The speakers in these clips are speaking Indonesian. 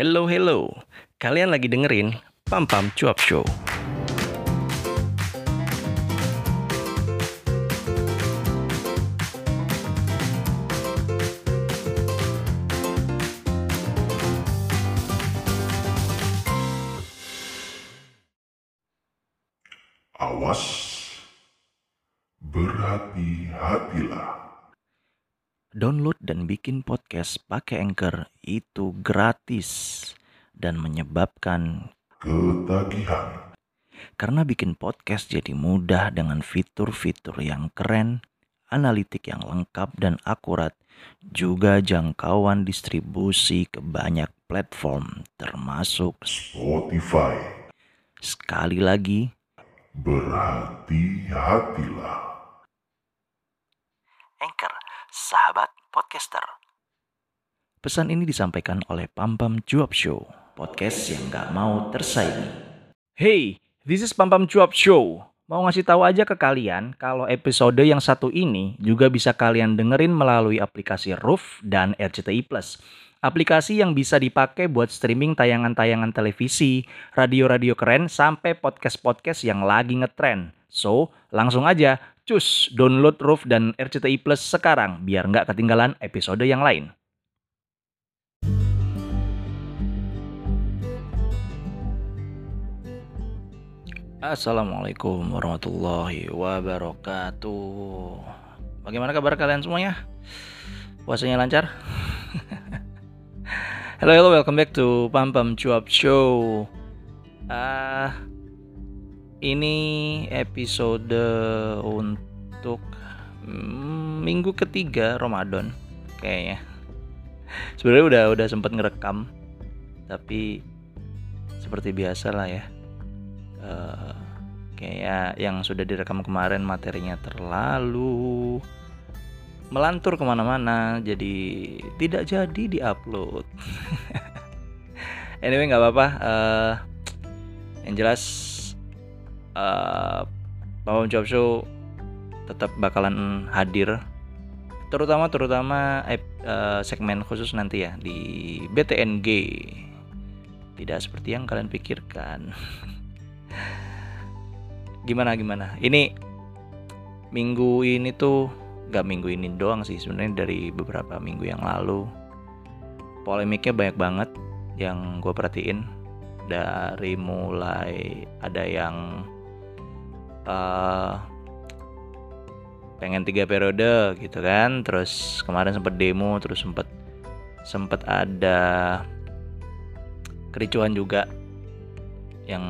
Hello, hello. Kalian lagi dengerin Pam Pam Cuap Show. Download dan bikin podcast pakai Anchor itu gratis dan menyebabkan Ketagihan, karena bikin podcast jadi mudah dengan fitur-fitur yang keren, analitik yang lengkap dan akurat, juga jangkauan distribusi ke banyak platform termasuk Spotify, sekali lagi berhati-hatilah. Anchor, sahabat podcaster. Pesan ini disampaikan oleh Pam Pam Cuap Show, podcast yang gak mau tersaingi. Hey, this is Pam Pam Cuap Show. Mau ngasih tahu aja ke kalian kalau episode yang satu ini juga bisa kalian dengerin melalui aplikasi Roof dan RCTI Plus. Aplikasi yang bisa dipakai buat streaming tayangan-tayangan televisi, radio-radio keren, sampai podcast-podcast yang lagi ngetren. So, langsung aja cus download Roof dan RCTI Plus sekarang biar nggak ketinggalan episode yang lain. Assalamualaikum warahmatullahi wabarakatuh. Bagaimana kabar kalian semuanya? Puasanya lancar? Hello, hello, welcome back to Pam Pam Cuap Show. Ah, ini episode untuk mm, minggu ketiga Ramadan kayaknya. Sebenarnya udah udah sempat ngerekam, tapi seperti biasa lah ya. Eh, kayak yang sudah direkam kemarin materinya terlalu melantur ke mana-mana jadi tidak jadi diupload anyway nggak apa-apa eh, yang jelas uh, Pawam Job tetap bakalan hadir. Terutama terutama ep- eh, segmen khusus nanti ya di BTNG tidak seperti yang kalian pikirkan. Gimana gimana? Ini minggu ini tuh gak minggu ini doang sih sebenarnya dari beberapa minggu yang lalu. Polemiknya banyak banget yang gue perhatiin. Dari mulai ada yang eh, pengen tiga periode gitu kan. Terus kemarin sempat demo terus sempat sempat ada kericuhan juga yang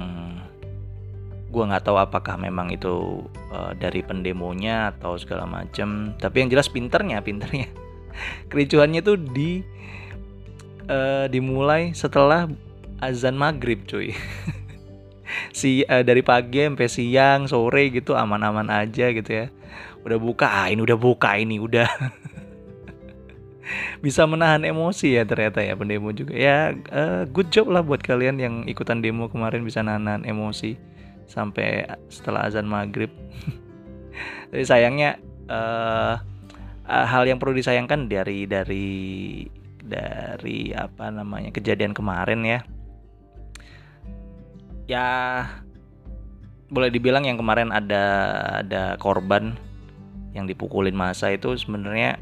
gua nggak tahu apakah memang itu eh, dari pendemonya atau segala macam tapi yang jelas pinternya pinternya. Kericuhannya tuh di eh, dimulai setelah azan maghrib cuy si eh, dari pagi sampai siang sore gitu aman-aman aja gitu ya. Udah buka ah ini udah buka ini udah. Bisa menahan emosi ya ternyata ya pendemo juga. Ya eh, good job lah buat kalian yang ikutan demo kemarin bisa nahan emosi sampai setelah azan maghrib. Tapi sayangnya eh, hal yang perlu disayangkan dari dari dari apa namanya kejadian kemarin ya ya boleh dibilang yang kemarin ada ada korban yang dipukulin masa itu sebenarnya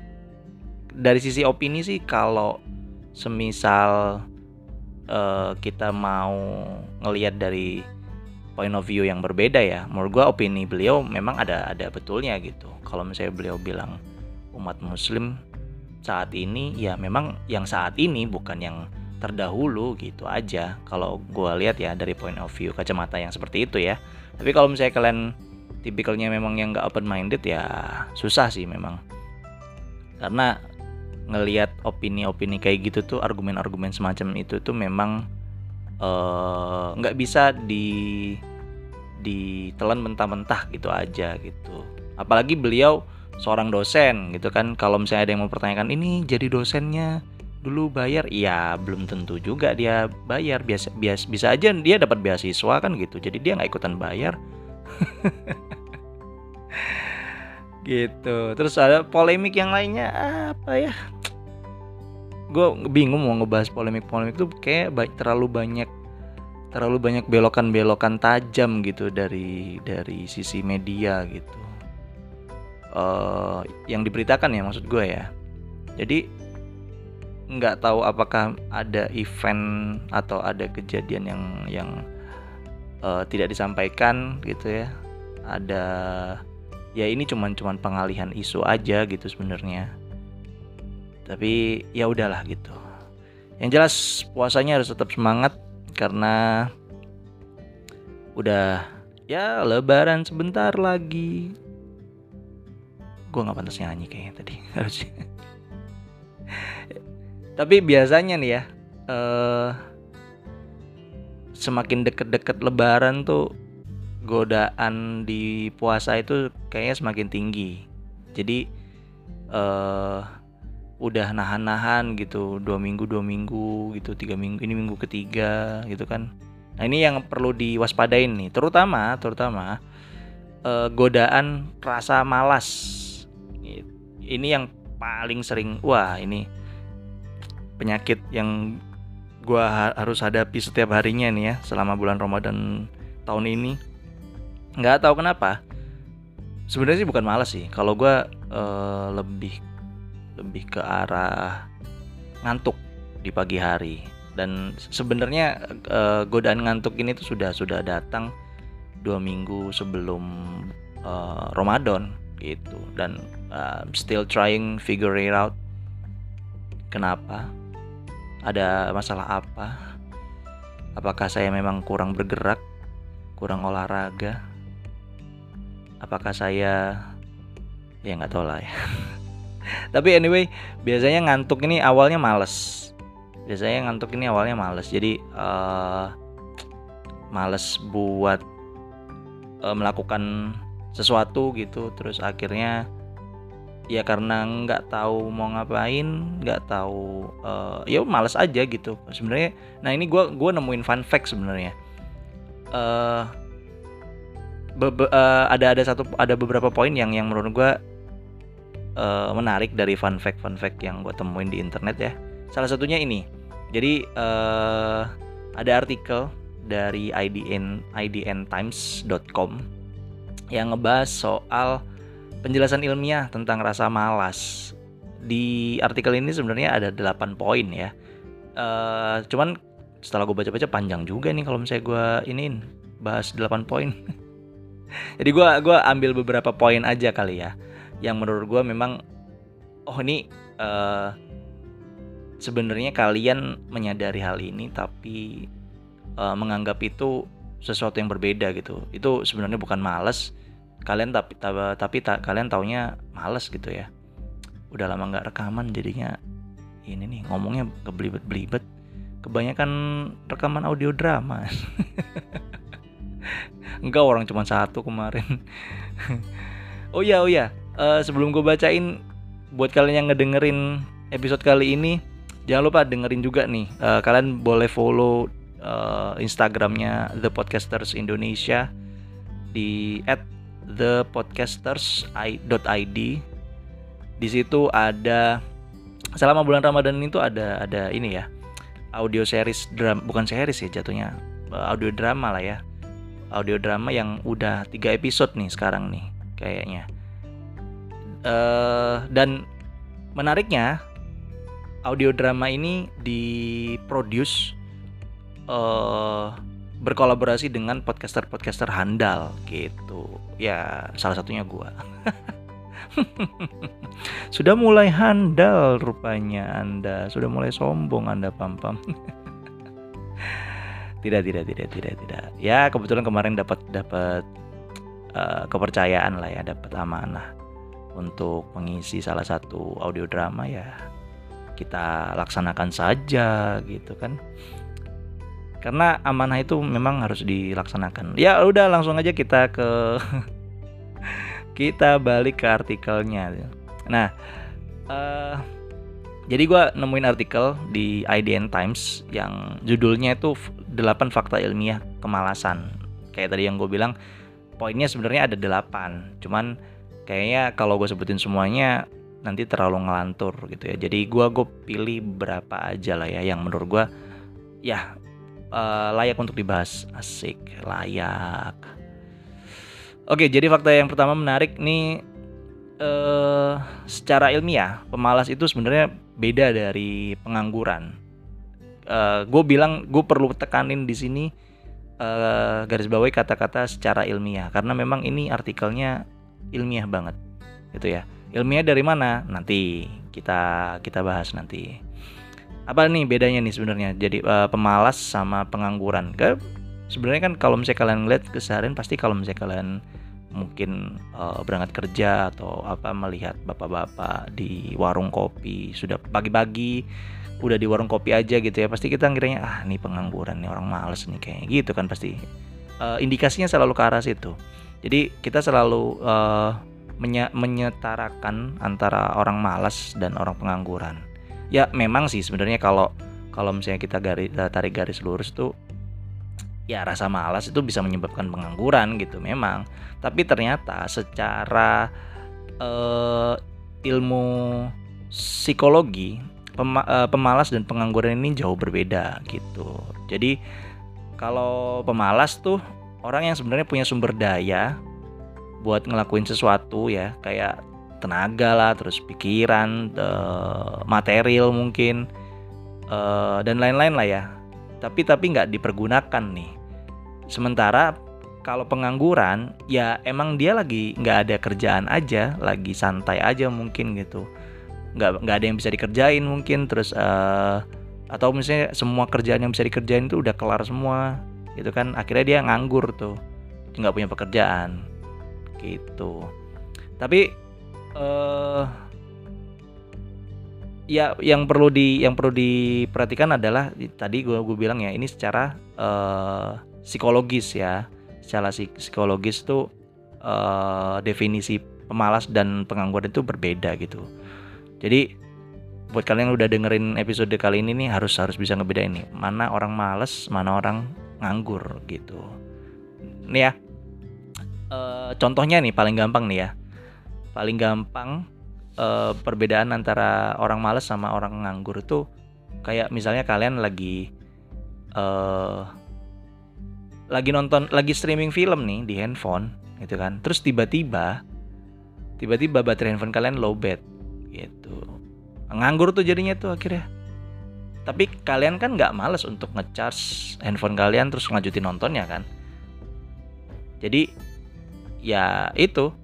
dari sisi opini sih kalau semisal eh, kita mau ngelihat dari point of view yang berbeda ya menurut gua opini beliau memang ada ada betulnya gitu. Kalau misalnya beliau bilang umat muslim saat ini ya memang yang saat ini bukan yang terdahulu gitu aja. Kalau gua lihat ya dari point of view kacamata yang seperti itu ya. Tapi kalau misalnya kalian tipikalnya memang yang nggak open minded ya susah sih memang. Karena ngelihat opini-opini kayak gitu tuh argumen-argumen semacam itu tuh memang eh, nggak bisa di ditelan mentah-mentah gitu aja gitu. Apalagi beliau seorang dosen gitu kan. Kalau misalnya ada yang mempertanyakan ini jadi dosennya dulu bayar iya belum tentu juga dia bayar. Biasa bias, bisa aja dia dapat beasiswa kan gitu jadi dia nggak ikutan bayar. Gitu. Terus ada polemik yang lainnya apa ya? Gue bingung mau ngebahas polemik-polemik tuh kayak terlalu banyak terlalu banyak belokan-belokan tajam gitu dari dari sisi media gitu. Eh yang diberitakan ya maksud gue ya. Jadi nggak tahu apakah ada event atau ada kejadian yang yang eh, tidak disampaikan gitu ya. Ada ya ini cuman cuman pengalihan isu aja gitu sebenarnya. Tapi ya udahlah gitu. Yang jelas puasanya harus tetap semangat karena udah ya lebaran sebentar lagi. Gue nggak pantas nyanyi kayaknya tadi harusnya tapi biasanya nih ya eh semakin deket-deket lebaran tuh godaan di puasa itu kayaknya semakin tinggi. Jadi eh udah nahan-nahan gitu dua minggu dua minggu gitu tiga minggu ini minggu ketiga gitu kan. Nah ini yang perlu diwaspadain nih terutama terutama eh, godaan rasa malas. Ini yang paling sering wah ini penyakit yang gua ha- harus hadapi setiap harinya nih ya selama bulan Ramadan tahun ini. Nggak tahu kenapa. Sebenarnya sih bukan malas sih. Kalau gua eh, lebih lebih ke arah ngantuk di pagi hari. Dan sebenarnya eh, godaan ngantuk ini tuh sudah sudah datang dua minggu sebelum eh, Ramadan gitu. Dan uh, still trying figure it out kenapa ada masalah apa? Apakah saya memang kurang bergerak? Kurang olahraga? Apakah saya ya nggak tahu lah ya. Tapi anyway biasanya ngantuk ini awalnya males. Biasanya ngantuk ini awalnya males. Jadi eh males buat eh, melakukan sesuatu gitu. Terus akhirnya ya karena nggak tahu mau ngapain nggak tahu eh, ya males aja gitu sebenarnya nah ini gua gua nemuin fun fact sebenarnya bebe- eh, ada ada satu ada beberapa poin yang yang menurut gua eh, menarik dari fun fact fun fact yang gue temuin di internet ya. Salah satunya ini. Jadi eh, ada artikel dari IDN idntimes.com yang ngebahas soal penjelasan ilmiah tentang rasa malas. Di artikel ini sebenarnya ada 8 poin ya. Eh, cuman setelah gue baca-baca panjang juga nih kalau misalnya gue iniin bahas 8 poin. Jadi gue gua ambil beberapa poin aja kali ya yang menurut gue memang oh ini eh, sebenarnya kalian menyadari hal ini tapi eh, menganggap itu sesuatu yang berbeda gitu itu sebenarnya bukan males kalian tapi ta- tapi ta- kalian taunya males gitu ya. Udah lama nggak rekaman jadinya ini nih ngomongnya kebelibet-belibet kebanyakan rekaman audio drama. Enggak orang cuma satu kemarin. Oh ya oh ya Eh, sebelum gue bacain buat kalian yang ngedengerin episode kali ini jangan lupa dengerin juga nih. Eh, kalian boleh follow eh, instagramnya The Podcasters Indonesia di at thepodcasters.id di situ ada selama bulan Ramadan itu ada ada ini ya audio series drama bukan series ya jatuhnya eh, audio drama lah ya. Audio drama yang udah tiga episode nih sekarang nih kayaknya. Eh dan menariknya audio drama ini diproduce eh berkolaborasi dengan podcaster-podcaster handal gitu. Ya, salah satunya gua. Sudah mulai handal rupanya Anda, sudah mulai sombong Anda pam-pam. tidak, tidak, tidak, tidak, tidak. Ya, kebetulan kemarin dapat dapat eh, kepercayaan lah ya, dapat amanah untuk mengisi salah satu audio drama ya kita laksanakan saja gitu kan karena amanah itu memang harus dilaksanakan. Ya udah langsung aja kita ke kita balik ke artikelnya. Nah eh, jadi gua nemuin artikel di IDN Times yang judulnya itu 8 fakta ilmiah kemalasan. Kayak tadi yang gue bilang poinnya sebenarnya ada 8 cuman kayaknya kalau gue sebutin semuanya nanti terlalu ngelantur gitu ya. Jadi gua gue pilih berapa aja lah ya yang menurut gua ya uh, layak untuk dibahas. Asik, layak. Oke, jadi fakta yang pertama menarik nih uh, secara ilmiah pemalas itu sebenarnya beda dari pengangguran. Uh, gue bilang gue perlu tekanin di sini uh, garis bawahi kata-kata secara ilmiah karena memang ini artikelnya ilmiah banget gitu ya ilmiah dari mana nanti kita kita bahas nanti apa nih bedanya nih sebenarnya? Jadi uh, pemalas sama pengangguran sebenarnya kan kalau misalnya kalian lihat keseharian pasti kalau misalnya kalian mungkin uh, berangkat kerja atau apa melihat bapak-bapak di warung kopi sudah pagi-pagi udah di warung kopi aja gitu ya pasti kita ngiranya ah ini pengangguran nih orang males nih kayak gitu kan pasti. Uh, indikasinya selalu ke arah situ. Jadi kita selalu uh, menye menyetarakan antara orang malas dan orang pengangguran ya memang sih sebenarnya kalau kalau misalnya kita garis tarik garis lurus tuh ya rasa malas itu bisa menyebabkan pengangguran gitu memang. Tapi ternyata secara uh, ilmu psikologi pema, uh, pemalas dan pengangguran ini jauh berbeda gitu. Jadi kalau pemalas tuh orang yang sebenarnya punya sumber daya buat ngelakuin sesuatu ya kayak tenaga lah terus pikiran uh, material mungkin uh, dan lain-lain lah ya. Tapi tapi nggak dipergunakan nih. Sementara kalau pengangguran ya emang dia lagi nggak ada kerjaan aja, lagi santai aja mungkin gitu. Nggak nggak ada yang bisa dikerjain mungkin terus uh, atau misalnya semua kerjaan yang bisa dikerjain itu udah kelar semua gitu kan. Akhirnya dia nganggur tuh nggak punya pekerjaan gitu. Tapi uh, ya yang perlu di yang perlu diperhatikan adalah tadi gue gue bilang ya ini secara uh, psikologis ya. Secara psikologis tuh uh, definisi pemalas dan pengangguran itu berbeda gitu. Jadi buat kalian yang udah dengerin episode kali ini nih harus harus bisa ngebedain nih mana orang males mana orang nganggur gitu. Nih ya uh, contohnya nih paling gampang nih ya paling gampang uh, perbedaan antara orang males sama orang nganggur itu kayak misalnya kalian lagi uh, lagi nonton lagi streaming film nih di handphone gitu kan. Terus tiba-tiba tiba-tiba baterai handphone kalian low bed gitu. Nganggur tuh jadinya tuh akhirnya. Tapi kalian kan nggak males untuk ngecharge handphone kalian terus ngajutin nontonnya kan. Jadi ya itu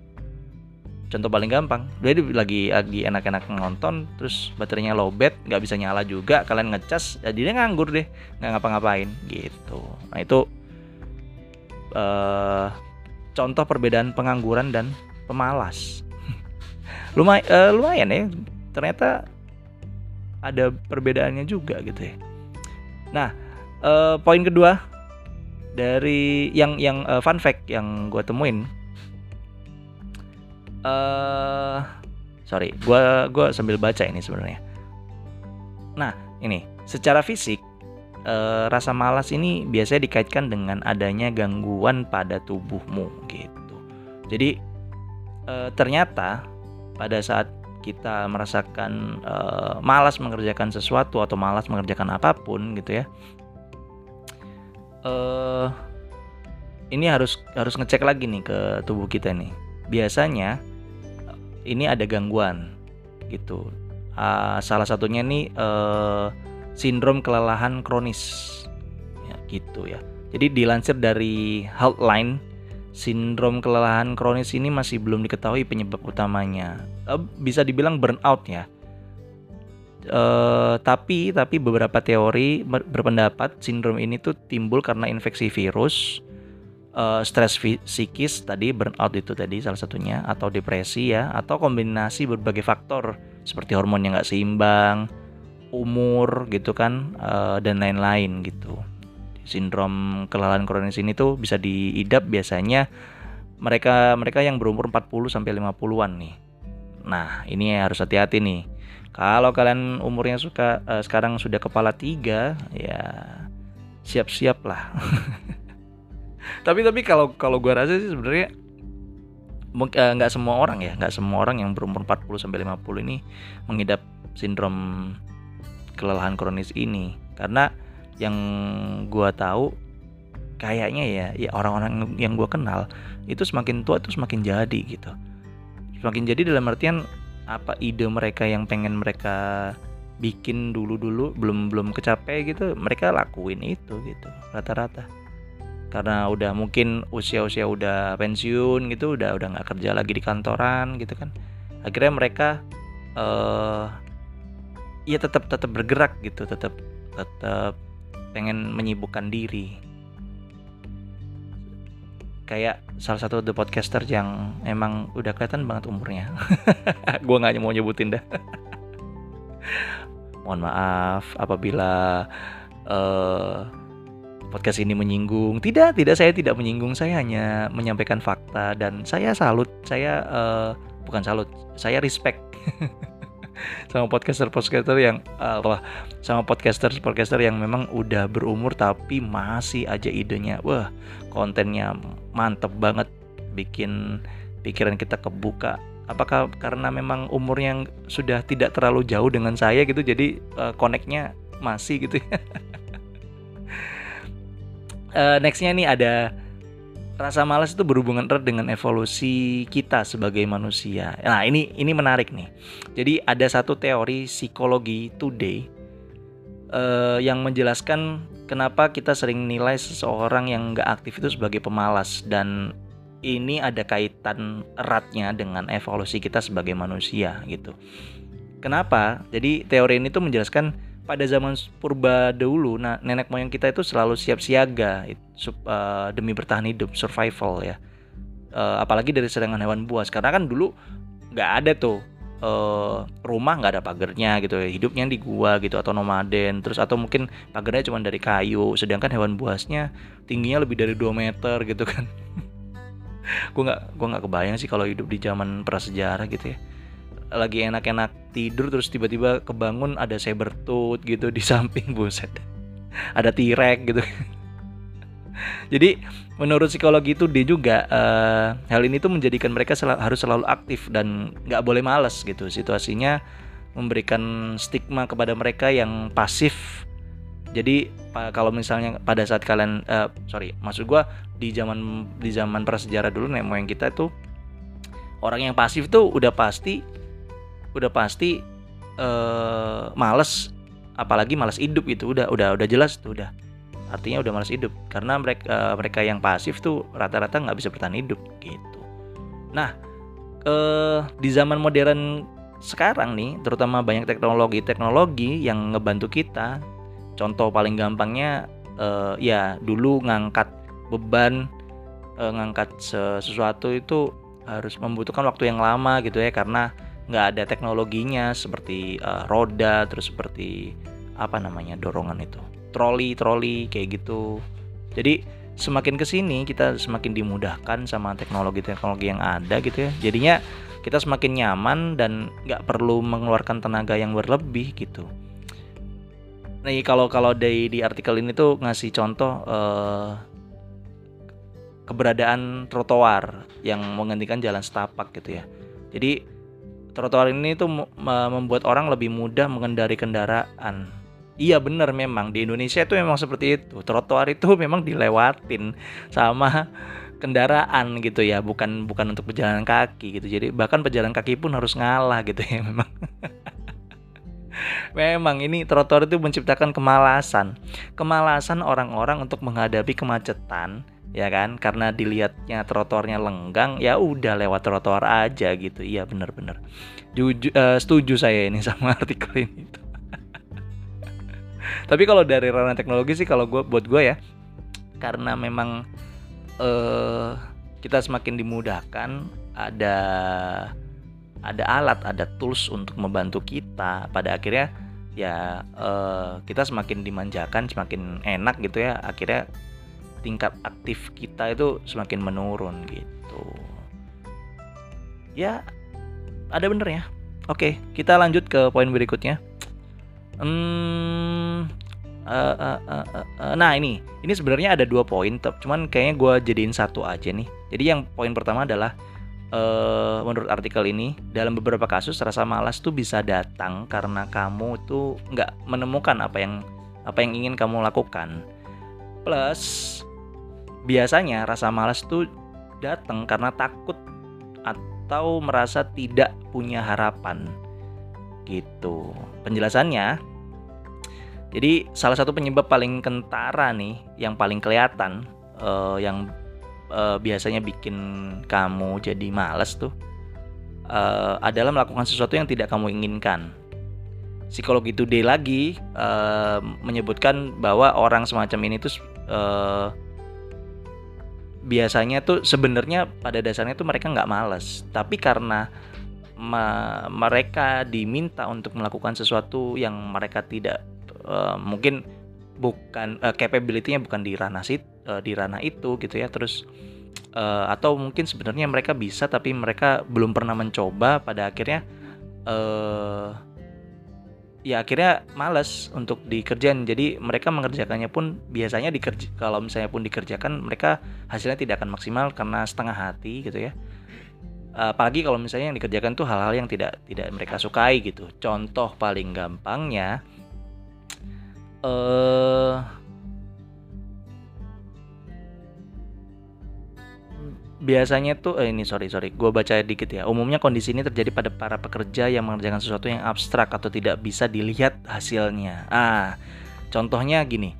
contoh paling gampang jadi lagi lagi enak-enak nonton terus baterainya low bed nggak bisa nyala juga kalian ngecas jadinya nganggur deh nggak ngapa-ngapain gitu nah itu uh, contoh perbedaan pengangguran dan pemalas. Uh, lumayan ya, ternyata ada perbedaannya juga gitu ya. Nah, uh, poin kedua dari yang yang uh, fun fact yang gue temuin, uh, sorry, gue gua sambil baca ini sebenarnya. Nah, ini secara fisik e, rasa malas ini biasanya dikaitkan dengan adanya gangguan pada tubuhmu gitu. Jadi e, ternyata pada saat kita merasakan e, malas mengerjakan sesuatu atau malas mengerjakan apa pun gitu ya. E, ini harus harus ngecek lagi nih ke tubuh kita nih. Biasanya ini ada gangguan gitu. Uh, salah satunya nih uh, sindrom kelelahan kronis. Ya, gitu ya. Jadi dilansir dari Healthline, sindrom kelelahan kronis ini masih belum diketahui penyebab utamanya. E, bisa dibilang burnout ya. E, tapi tapi beberapa teori berpendapat sindrom ini tuh timbul karena infeksi virus, uh, stres psikis tadi burnout itu tadi salah satunya atau depresi ya atau kombinasi berbagai faktor seperti hormon yang nggak seimbang, umur gitu kan uh, dan lain-lain gitu. Sindrom kelelahan kronis ini tuh bisa diidap biasanya mereka mereka yang berumur 40 sampai 50-an nih. Nah, ini harus hati-hati nih. Kalau kalian umurnya suka uh, sekarang sudah kepala tiga, ya siap-siap lah. tapi tapi kalau kalau gue rasa sih sebenarnya eh, nggak semua orang ya nggak semua orang yang berumur 40 sampai 50 ini mengidap sindrom kelelahan kronis ini. Karena yang gua tahu kayaknya ya ya orang-orang yang gua kenal itu semakin tua itu semakin jadi gitu. Semakin jadi dalam artian apa ide mereka yang pengen mereka bikin dulu-dulu belum belum kecapai gitu mereka lakuin itu gitu rata-rata karena udah mungkin usia-usia udah pensiun gitu udah udah nggak kerja lagi di kantoran gitu kan. Akhirnya mereka eh ya tetap tetap bergerak gitu tetap tetap pengen menyibukkan diri. Kayak salah satu the podcaster yang emang udah kelihatan banget umurnya. Gua nggak mau nyebutin dah. Mohon maaf apabila eh podcast ini menyinggung. Tidak, tidak saya tidak menyinggung. Saya hanya menyampaikan fakta dan saya salut. Saya eh, bukan salut. Saya respect sama podcaster-podcaster yang Allah sama podcaster-podcaster yang memang udah berumur tapi masih aja idenya. Wah, kontennya mantep banget bikin pikiran kita kebuka. Apakah karena memang umurnya yang sudah tidak terlalu jauh dengan saya gitu jadi eh, connect-nya masih gitu ya. Eh, nextnya nih ada rasa malas itu berhubungan erat dengan evolusi kita sebagai manusia. Nah ini ini menarik nih. Jadi ada satu teori psikologi today eh, yang menjelaskan kenapa kita sering nilai seseorang yang nggak aktif itu sebagai pemalas dan ini ada kaitan eratnya dengan evolusi kita sebagai manusia gitu. Kenapa? Jadi teori ini tuh menjelaskan pada zaman purba dahulu, nah nenek moyang kita itu selalu siap siaga sup- eh, demi bertahan hidup, survival ya. Eh, apalagi dari serangan hewan buas, karena kan dulu nggak ada tuh eh, rumah nggak ada pagernya gitu ya, hidupnya di gua gitu atau nomaden, terus atau mungkin pagernya cuma dari kayu, sedangkan hewan buasnya tingginya lebih dari 2 meter gitu kan. gue nggak gue nggak kebayang sih kalau hidup di zaman prasejarah gitu ya lagi enak-enak tidur terus tiba-tiba kebangun ada saber-tooth gitu di samping buset. Ada T-Rex gitu. Jadi menurut psikologi itu dia juga eh, hal ini tuh menjadikan mereka sel- harus selalu aktif dan nggak boleh males gitu. Situasinya memberikan stigma kepada mereka yang pasif. Jadi kalau misalnya pada saat kalian eh, sorry maksud gua di zaman di zaman prasejarah dulu nenek moyang kita tuh orang yang pasif tuh udah pasti udah pasti eh males apalagi males hidup gitu. Udah udah udah jelas tuh udah. Artinya udah males hidup. Karena mereka eh, mereka yang pasif tuh rata-rata nggak bisa bertahan hidup gitu. Nah eh di zaman modern sekarang nih terutama banyak teknologi-teknologi yang ngebantu kita contoh paling gampangnya eh, ya dulu ngangkat beban eh, ngangkat se- sesuatu itu harus membutuhkan waktu yang lama gitu ya karena nggak ada teknologinya seperti eh, roda terus seperti apa namanya dorongan itu. Troli troli kayak gitu. Jadi semakin ke sini kita semakin dimudahkan sama teknologi-teknologi yang ada gitu ya. Jadinya kita semakin nyaman dan nggak perlu mengeluarkan tenaga yang berlebih gitu. Nih kalau kalau di di artikel ini tuh ngasih contoh eh, keberadaan trotoar yang menggantikan jalan setapak gitu ya. Jadi trotoar ini tuh membuat orang lebih mudah mengendari kendaraan. Iya bener memang di Indonesia itu memang seperti itu. Trotoar itu memang dilewatin sama kendaraan gitu ya, bukan bukan untuk pejalan kaki gitu. Jadi bahkan pejalan kaki pun harus ngalah gitu ya memang. memang ini trotoar itu menciptakan kemalasan. Kemalasan orang-orang untuk menghadapi kemacetan ya kan? Karena dilihatnya trotoarnya lenggang ya udah lewat trotoar aja gitu. Iya bener-bener Juju, eh, setuju saya ini sama artikel ini. Tapi kalau dari ranah teknologi sih kalau gue buat gue ya karena memang eh kita semakin dimudahkan ada ada alat ada tools untuk membantu kita. Pada akhirnya ya eh, kita semakin dimanjakan semakin enak gitu ya. Akhirnya tingkat aktif kita itu semakin menurun gitu. Ya, ada bener ya. Oke, kita lanjut ke poin berikutnya. Hmm, eh, eh, eh, eh, nah ini, ini sebenarnya ada dua poin, cuman kayaknya gue jadiin satu aja nih. Jadi yang poin pertama adalah eh, menurut artikel ini dalam beberapa kasus rasa malas tuh bisa datang karena kamu tuh nggak menemukan apa yang apa yang ingin kamu lakukan. Plus biasanya rasa malas tuh datang karena takut atau merasa tidak punya harapan. Gitu. Penjelasannya jadi salah satu penyebab paling kentara nih yang paling kelihatan uh, yang uh, biasanya bikin kamu jadi males tuh uh, adalah melakukan sesuatu yang tidak kamu inginkan. Psikologi Today lagi uh, menyebutkan bahwa orang semacam ini tuh uh, biasanya tuh sebenarnya pada dasarnya tuh mereka nggak males, tapi karena ma mereka diminta untuk melakukan sesuatu yang mereka tidak uh, mungkin bukan uh, capability-nya bukan di ranah sit uh, di ranah itu gitu ya, terus uh, atau mungkin sebenarnya mereka bisa tapi mereka belum pernah mencoba. Pada akhirnya uh, ya akhirnya males untuk dikerjain. Jadi mereka mengerjakannya pun biasanya dikerja kalau misalnya pun dikerjakan mereka hasilnya tidak akan maksimal karena setengah hati gitu ya. Apalagi kalau misalnya yang dikerjakan tuh hal-hal yang tidak tidak mereka sukai gitu. Contoh paling gampangnya eh biasanya tuh eh, ini sorry sorry gue baca dikit ya. Umumnya kondisi ini terjadi pada para pekerja yang mengerjakan sesuatu yang abstrak atau tidak bisa dilihat hasilnya. Ah contohnya gini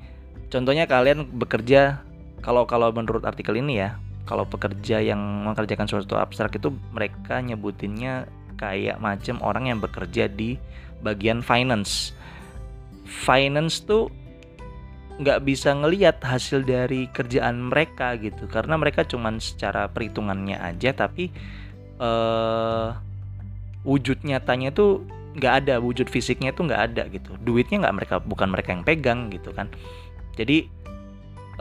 contohnya kalian bekerja kalau kalau menurut artikel ini ya kalau pekerja yang mengerjakan sesuatu abstrak itu mereka nyebutinnya kayak macam orang yang bekerja di bagian finance. Finance tuh nggak bisa ngelihat hasil dari kerjaan mereka gitu. Karena mereka cuman secara perhitungannya aja tapi uh, wujud nyatanya tuh nggak ada wujud fisiknya tuh nggak ada gitu. Duitnya nggak mereka bukan mereka yang pegang gitu kan. Jadi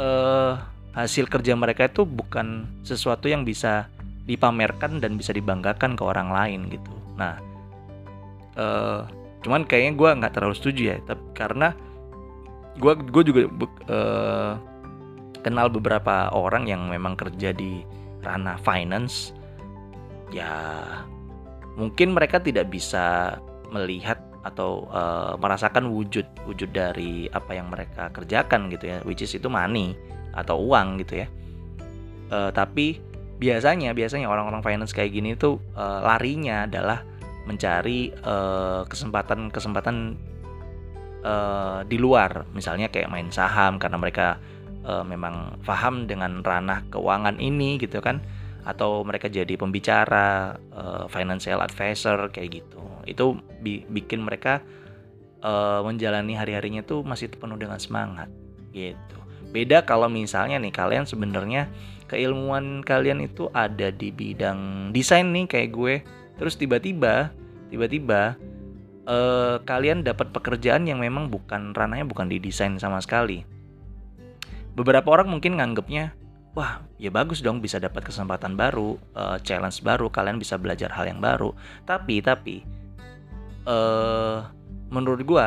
uh, hasil kerja mereka itu bukan sesuatu yang bisa dipamerkan dan bisa dibanggakan ke orang lain gitu. Nah uh, cuman kayaknya gue nggak terlalu setuju ya tapi karena gue gue juga uh, kenal beberapa orang yang memang kerja di ranah finance. Ya mungkin mereka tidak bisa melihat atau uh, merasakan wujud wujud dari apa yang mereka kerjakan gitu ya which is itu money atau uang gitu ya. Uh, tapi biasanya biasanya orang-orang finance kayak gini tuh uh, larinya adalah mencari kesempatan kesempatan uh, di luar, misalnya kayak main saham karena mereka uh, memang paham dengan ranah keuangan ini gitu kan, atau mereka jadi pembicara, uh, financial advisor kayak gitu. Itu bi bikin mereka uh, menjalani hari-harinya tuh masih penuh dengan semangat gitu. Beda kalau misalnya nih kalian sebenarnya keilmuan kalian itu ada di bidang desain nih kayak gue, terus tiba-tiba tiba-tiba uh, kalian dapat pekerjaan yang memang bukan ranahnya bukan di desain sama sekali. Beberapa orang mungkin nganggepnya, wah ya bagus dong bisa dapat kesempatan baru, uh, challenge baru, kalian bisa belajar hal yang baru. Tapi tapi uh, menurut gue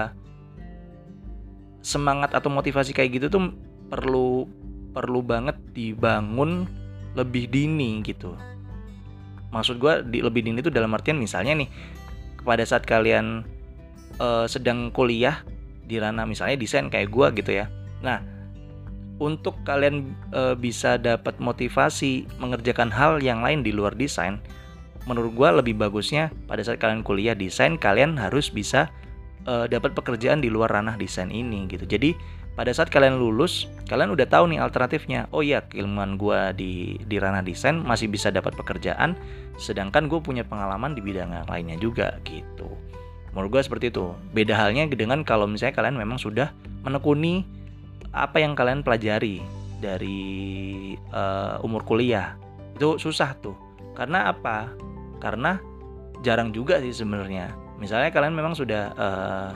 semangat atau motivasi kayak gitu tuh perlu perlu banget dibangun lebih dini gitu. Maksud gue di lebih dini itu dalam artian misalnya nih pada saat kalian uh, sedang kuliah di ranah misalnya desain kayak gue gitu ya. Nah, untuk kalian uh, bisa dapat motivasi mengerjakan hal yang lain di luar desain, menurut gue lebih bagusnya pada saat kalian kuliah desain, kalian harus bisa uh, dapat pekerjaan di luar ranah desain ini gitu. Jadi pada saat kalian lulus, kalian udah tahu nih alternatifnya. Oh iya, keilmuan gue di di ranah desain masih bisa dapat pekerjaan, sedangkan gue punya pengalaman di bidang lainnya juga gitu. Menurut gue seperti itu. Beda halnya dengan kalau misalnya kalian memang sudah menekuni apa yang kalian pelajari dari uh, umur kuliah. Itu susah tuh. Karena apa? Karena jarang juga sih sebenarnya. Misalnya kalian memang sudah uh,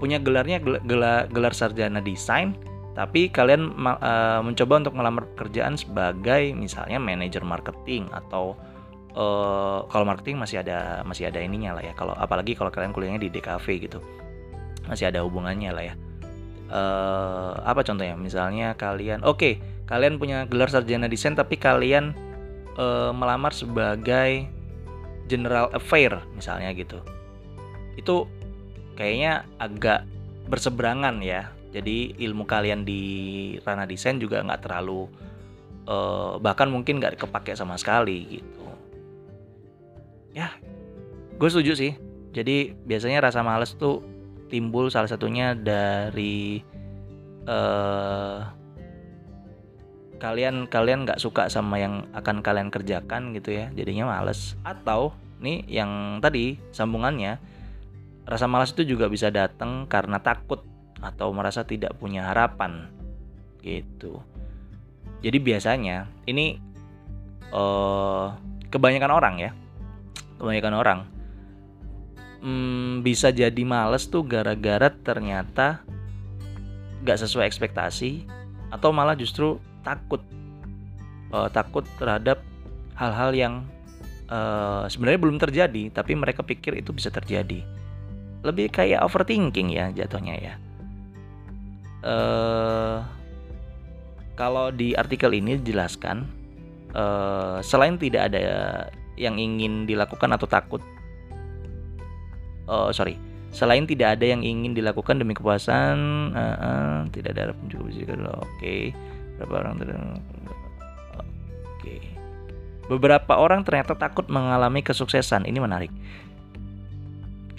punya gelarnya gelar, gelar sarjana desain tapi kalian uh, mencoba untuk melamar pekerjaan sebagai misalnya manajer marketing atau uh, kalau marketing masih ada masih ada ininya lah ya kalau apalagi kalau kalian kuliahnya di DKV gitu masih ada hubungannya lah ya. Uh, apa contohnya? Misalnya kalian oke okay, kalian punya gelar sarjana desain tapi kalian eh, melamar sebagai general affair misalnya gitu. Itu kayaknya agak berseberangan ya. Jadi ilmu kalian di ranah desain juga nggak terlalu eh, bahkan mungkin nggak kepake sama sekali gitu. Ya gue setuju sih. Jadi biasanya rasa males tuh timbul salah satunya dari eh kalian kalian nggak suka sama yang akan kalian kerjakan gitu ya. Jadinya males. Atau nih yang tadi sambungannya rasa malas itu juga bisa datang karena takut atau merasa tidak punya harapan gitu. Jadi biasanya ini eh kebanyakan orang ya kebanyakan orang hmm, bisa jadi males tuh gara-gara ternyata nggak sesuai ekspektasi atau malah justru takut Eh, takut terhadap hal-hal yang eh, sebenarnya belum terjadi tapi mereka pikir itu bisa terjadi lebih kayak overthinking ya jatuhnya ya. Eh kalau di artikel ini dijelaskan eh, selain tidak ada yang ingin dilakukan atau takut oh sorry selain tidak ada yang ingin dilakukan demi kepuasan eh, eh, tidak ada harapan juga bisa oke. Berapa orang oke. Beberapa orang ternyata takut mengalami kesuksesan ini menarik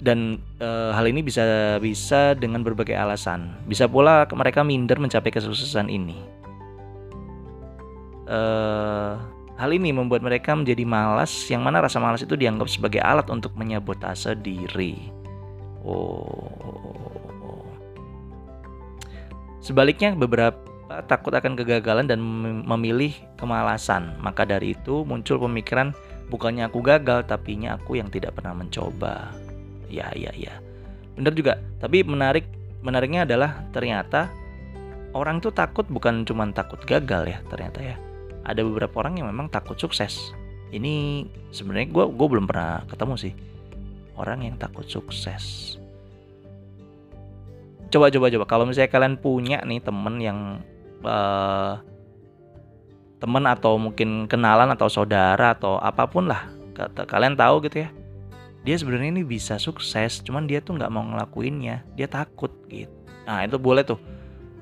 dan eh, hal ini bisa bisa dengan berbagai alasan. Bisa pula mereka minder mencapai kesuksesan ini. Eh hal ini membuat mereka menjadi malas yang mana rasa malas itu dianggap sebagai alat untuk menyabotase diri. Oh. Sebaliknya beberapa takut akan kegagalan dan mem- memilih kemalasan. Maka dari itu muncul pemikiran bukannya aku gagal tapinya aku yang tidak pernah mencoba ya ya ya. Bener juga. Tapi menarik menariknya adalah ternyata orang tuh takut bukan cuma takut gagal ya ternyata ya. Ada beberapa orang yang memang takut sukses. Ini sebenarnya gue gue belum pernah ketemu sih orang yang takut sukses. Coba coba coba. Kalau misalnya kalian punya nih temen yang eh, temen atau mungkin kenalan atau saudara atau apa pun lah kalian tahu gitu ya dia sebenarnya ini bisa sukses cuman dia tuh nggak mau ngelakuinnya. Dia takut gitu. Nah itu boleh tuh.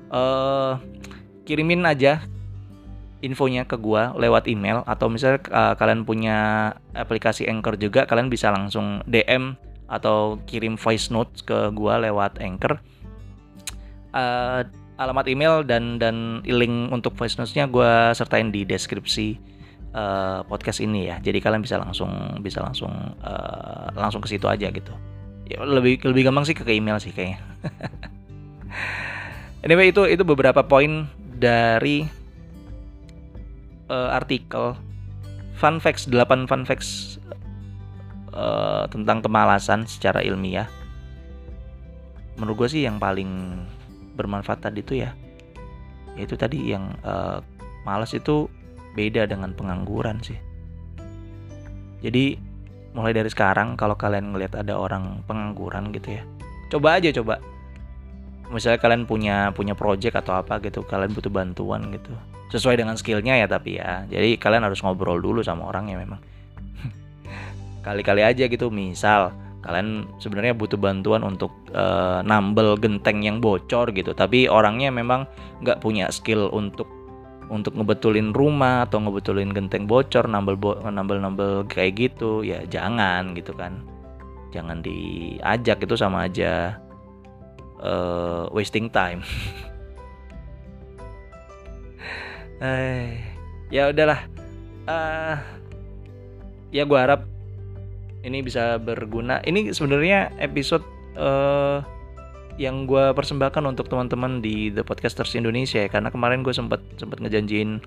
Eh kirimin aja infonya ke gua lewat email atau misalnya eh, kalian punya aplikasi Anchor juga kalian bisa langsung DM atau kirim voice note ke gua lewat Anchor. Eh, alamat email dan dan link untuk voice notes-nya gua sertain di deskripsi eh, podcast ini ya. Jadi kalian bisa langsung bisa langsung eh, langsung ke situ aja gitu. Ya, lebih lebih gampang sih ke email sih kayaknya. Anyway itu itu beberapa poin dari eh, artikel fun facts 8 fun facts eh, tentang kemalasan secara ilmiah. Menurut gue sih yang paling bermanfaat tadi itu ya itu tadi yang eh, malas itu beda dengan pengangguran sih. Jadi mulai dari sekarang kalau kalian ngelihat ada orang pengangguran gitu ya coba aja coba. Misalnya kalian punya punya project atau apa gitu kalian butuh bantuan gitu. Sesuai dengan skillnya ya tapi ya. Jadi kalian harus ngobrol dulu sama orang yang memang. Kali-kali aja gitu misal kalian sebenarnya butuh bantuan untuk eh, nambel genteng yang bocor gitu tapi orangnya memang nggak punya skill untuk untuk ngebetulin rumah atau ngebetulin genteng bocor nambel bo- nambel nambel kayak gitu ya jangan gitu kan. Jangan diajak itu sama aja eh, wasting time. Eh ya udahlah. Eh, ya gua harap ini bisa berguna. Ini sebenarnya episode eh yang gue persembahkan untuk teman-teman di The Podcasters Indonesia ya. Karena kemarin gue sempat sempat ngejanjiin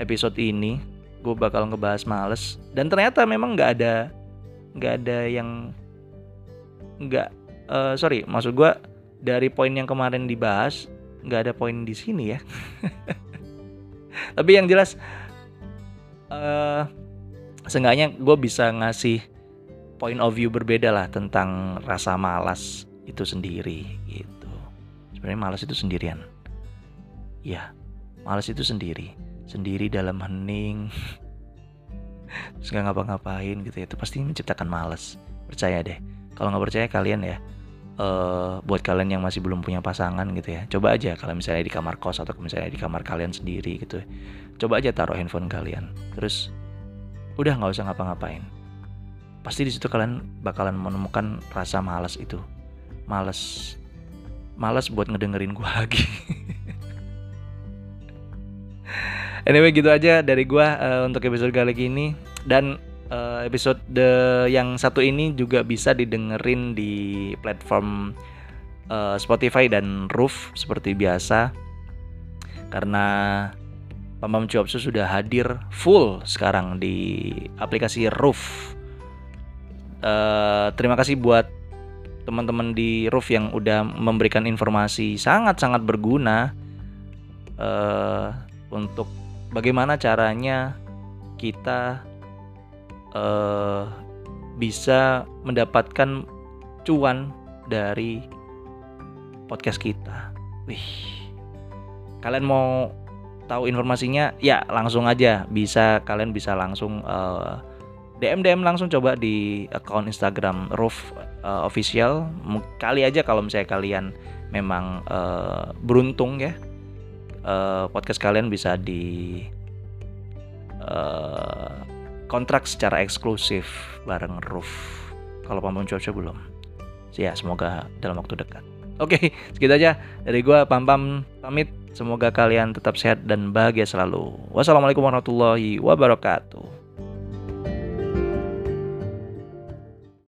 episode ini gue bakal ngebahas males. Dan ternyata memang nggak ada nggak ada yang nggak eh, sorry maksud gue dari poin yang kemarin dibahas nggak ada poin di sini ya. Tapi yang jelas eh seenggaknya gue bisa ngasih point of view berbeda lah tentang rasa malas itu sendiri gitu. Sebenarnya malas itu sendirian. Ya, malas itu sendiri, sendiri dalam hening. terus nggak ngapa-ngapain gitu ya itu pasti menciptakan males percaya deh kalau nggak percaya kalian ya eh buat kalian yang masih belum punya pasangan gitu ya coba aja kalau misalnya di kamar kos atau misalnya di kamar kalian sendiri gitu ya. coba aja taruh handphone kalian terus udah nggak usah ngapa-ngapain pasti di situ kalian bakalan menemukan rasa malas itu males males buat ngedengerin gua lagi. Anyway gitu aja dari gua eh, untuk episode kali ini. Dan eh, episode the- yang satu ini juga bisa didengerin di platform eh, Spotify dan Roof seperti biasa. Karena Pamam Cuapsu sudah hadir full sekarang di aplikasi Roof. Eh, terima kasih buat teman-teman di Roof yang udah memberikan informasi sangat-sangat berguna eh, untuk bagaimana caranya kita eh, bisa mendapatkan cuan dari podcast kita. Wih, kalian mau tahu informasinya? Ya langsung aja, bisa kalian bisa langsung eh, DM DM langsung coba di akun Instagram Roof eh, official. Kali aja kalau misalnya kalian memang eh, beruntung ya eh, podcast kalian bisa di eh, kontrak secara eksklusif bareng Roof. Kalau Pampam Cuaca belum. Ya, semoga dalam waktu dekat. Oke, segitu aja dari gua Pampam pamit. Semoga kalian tetap sehat dan bahagia selalu. Wassalamualaikum warahmatullahi wabarakatuh.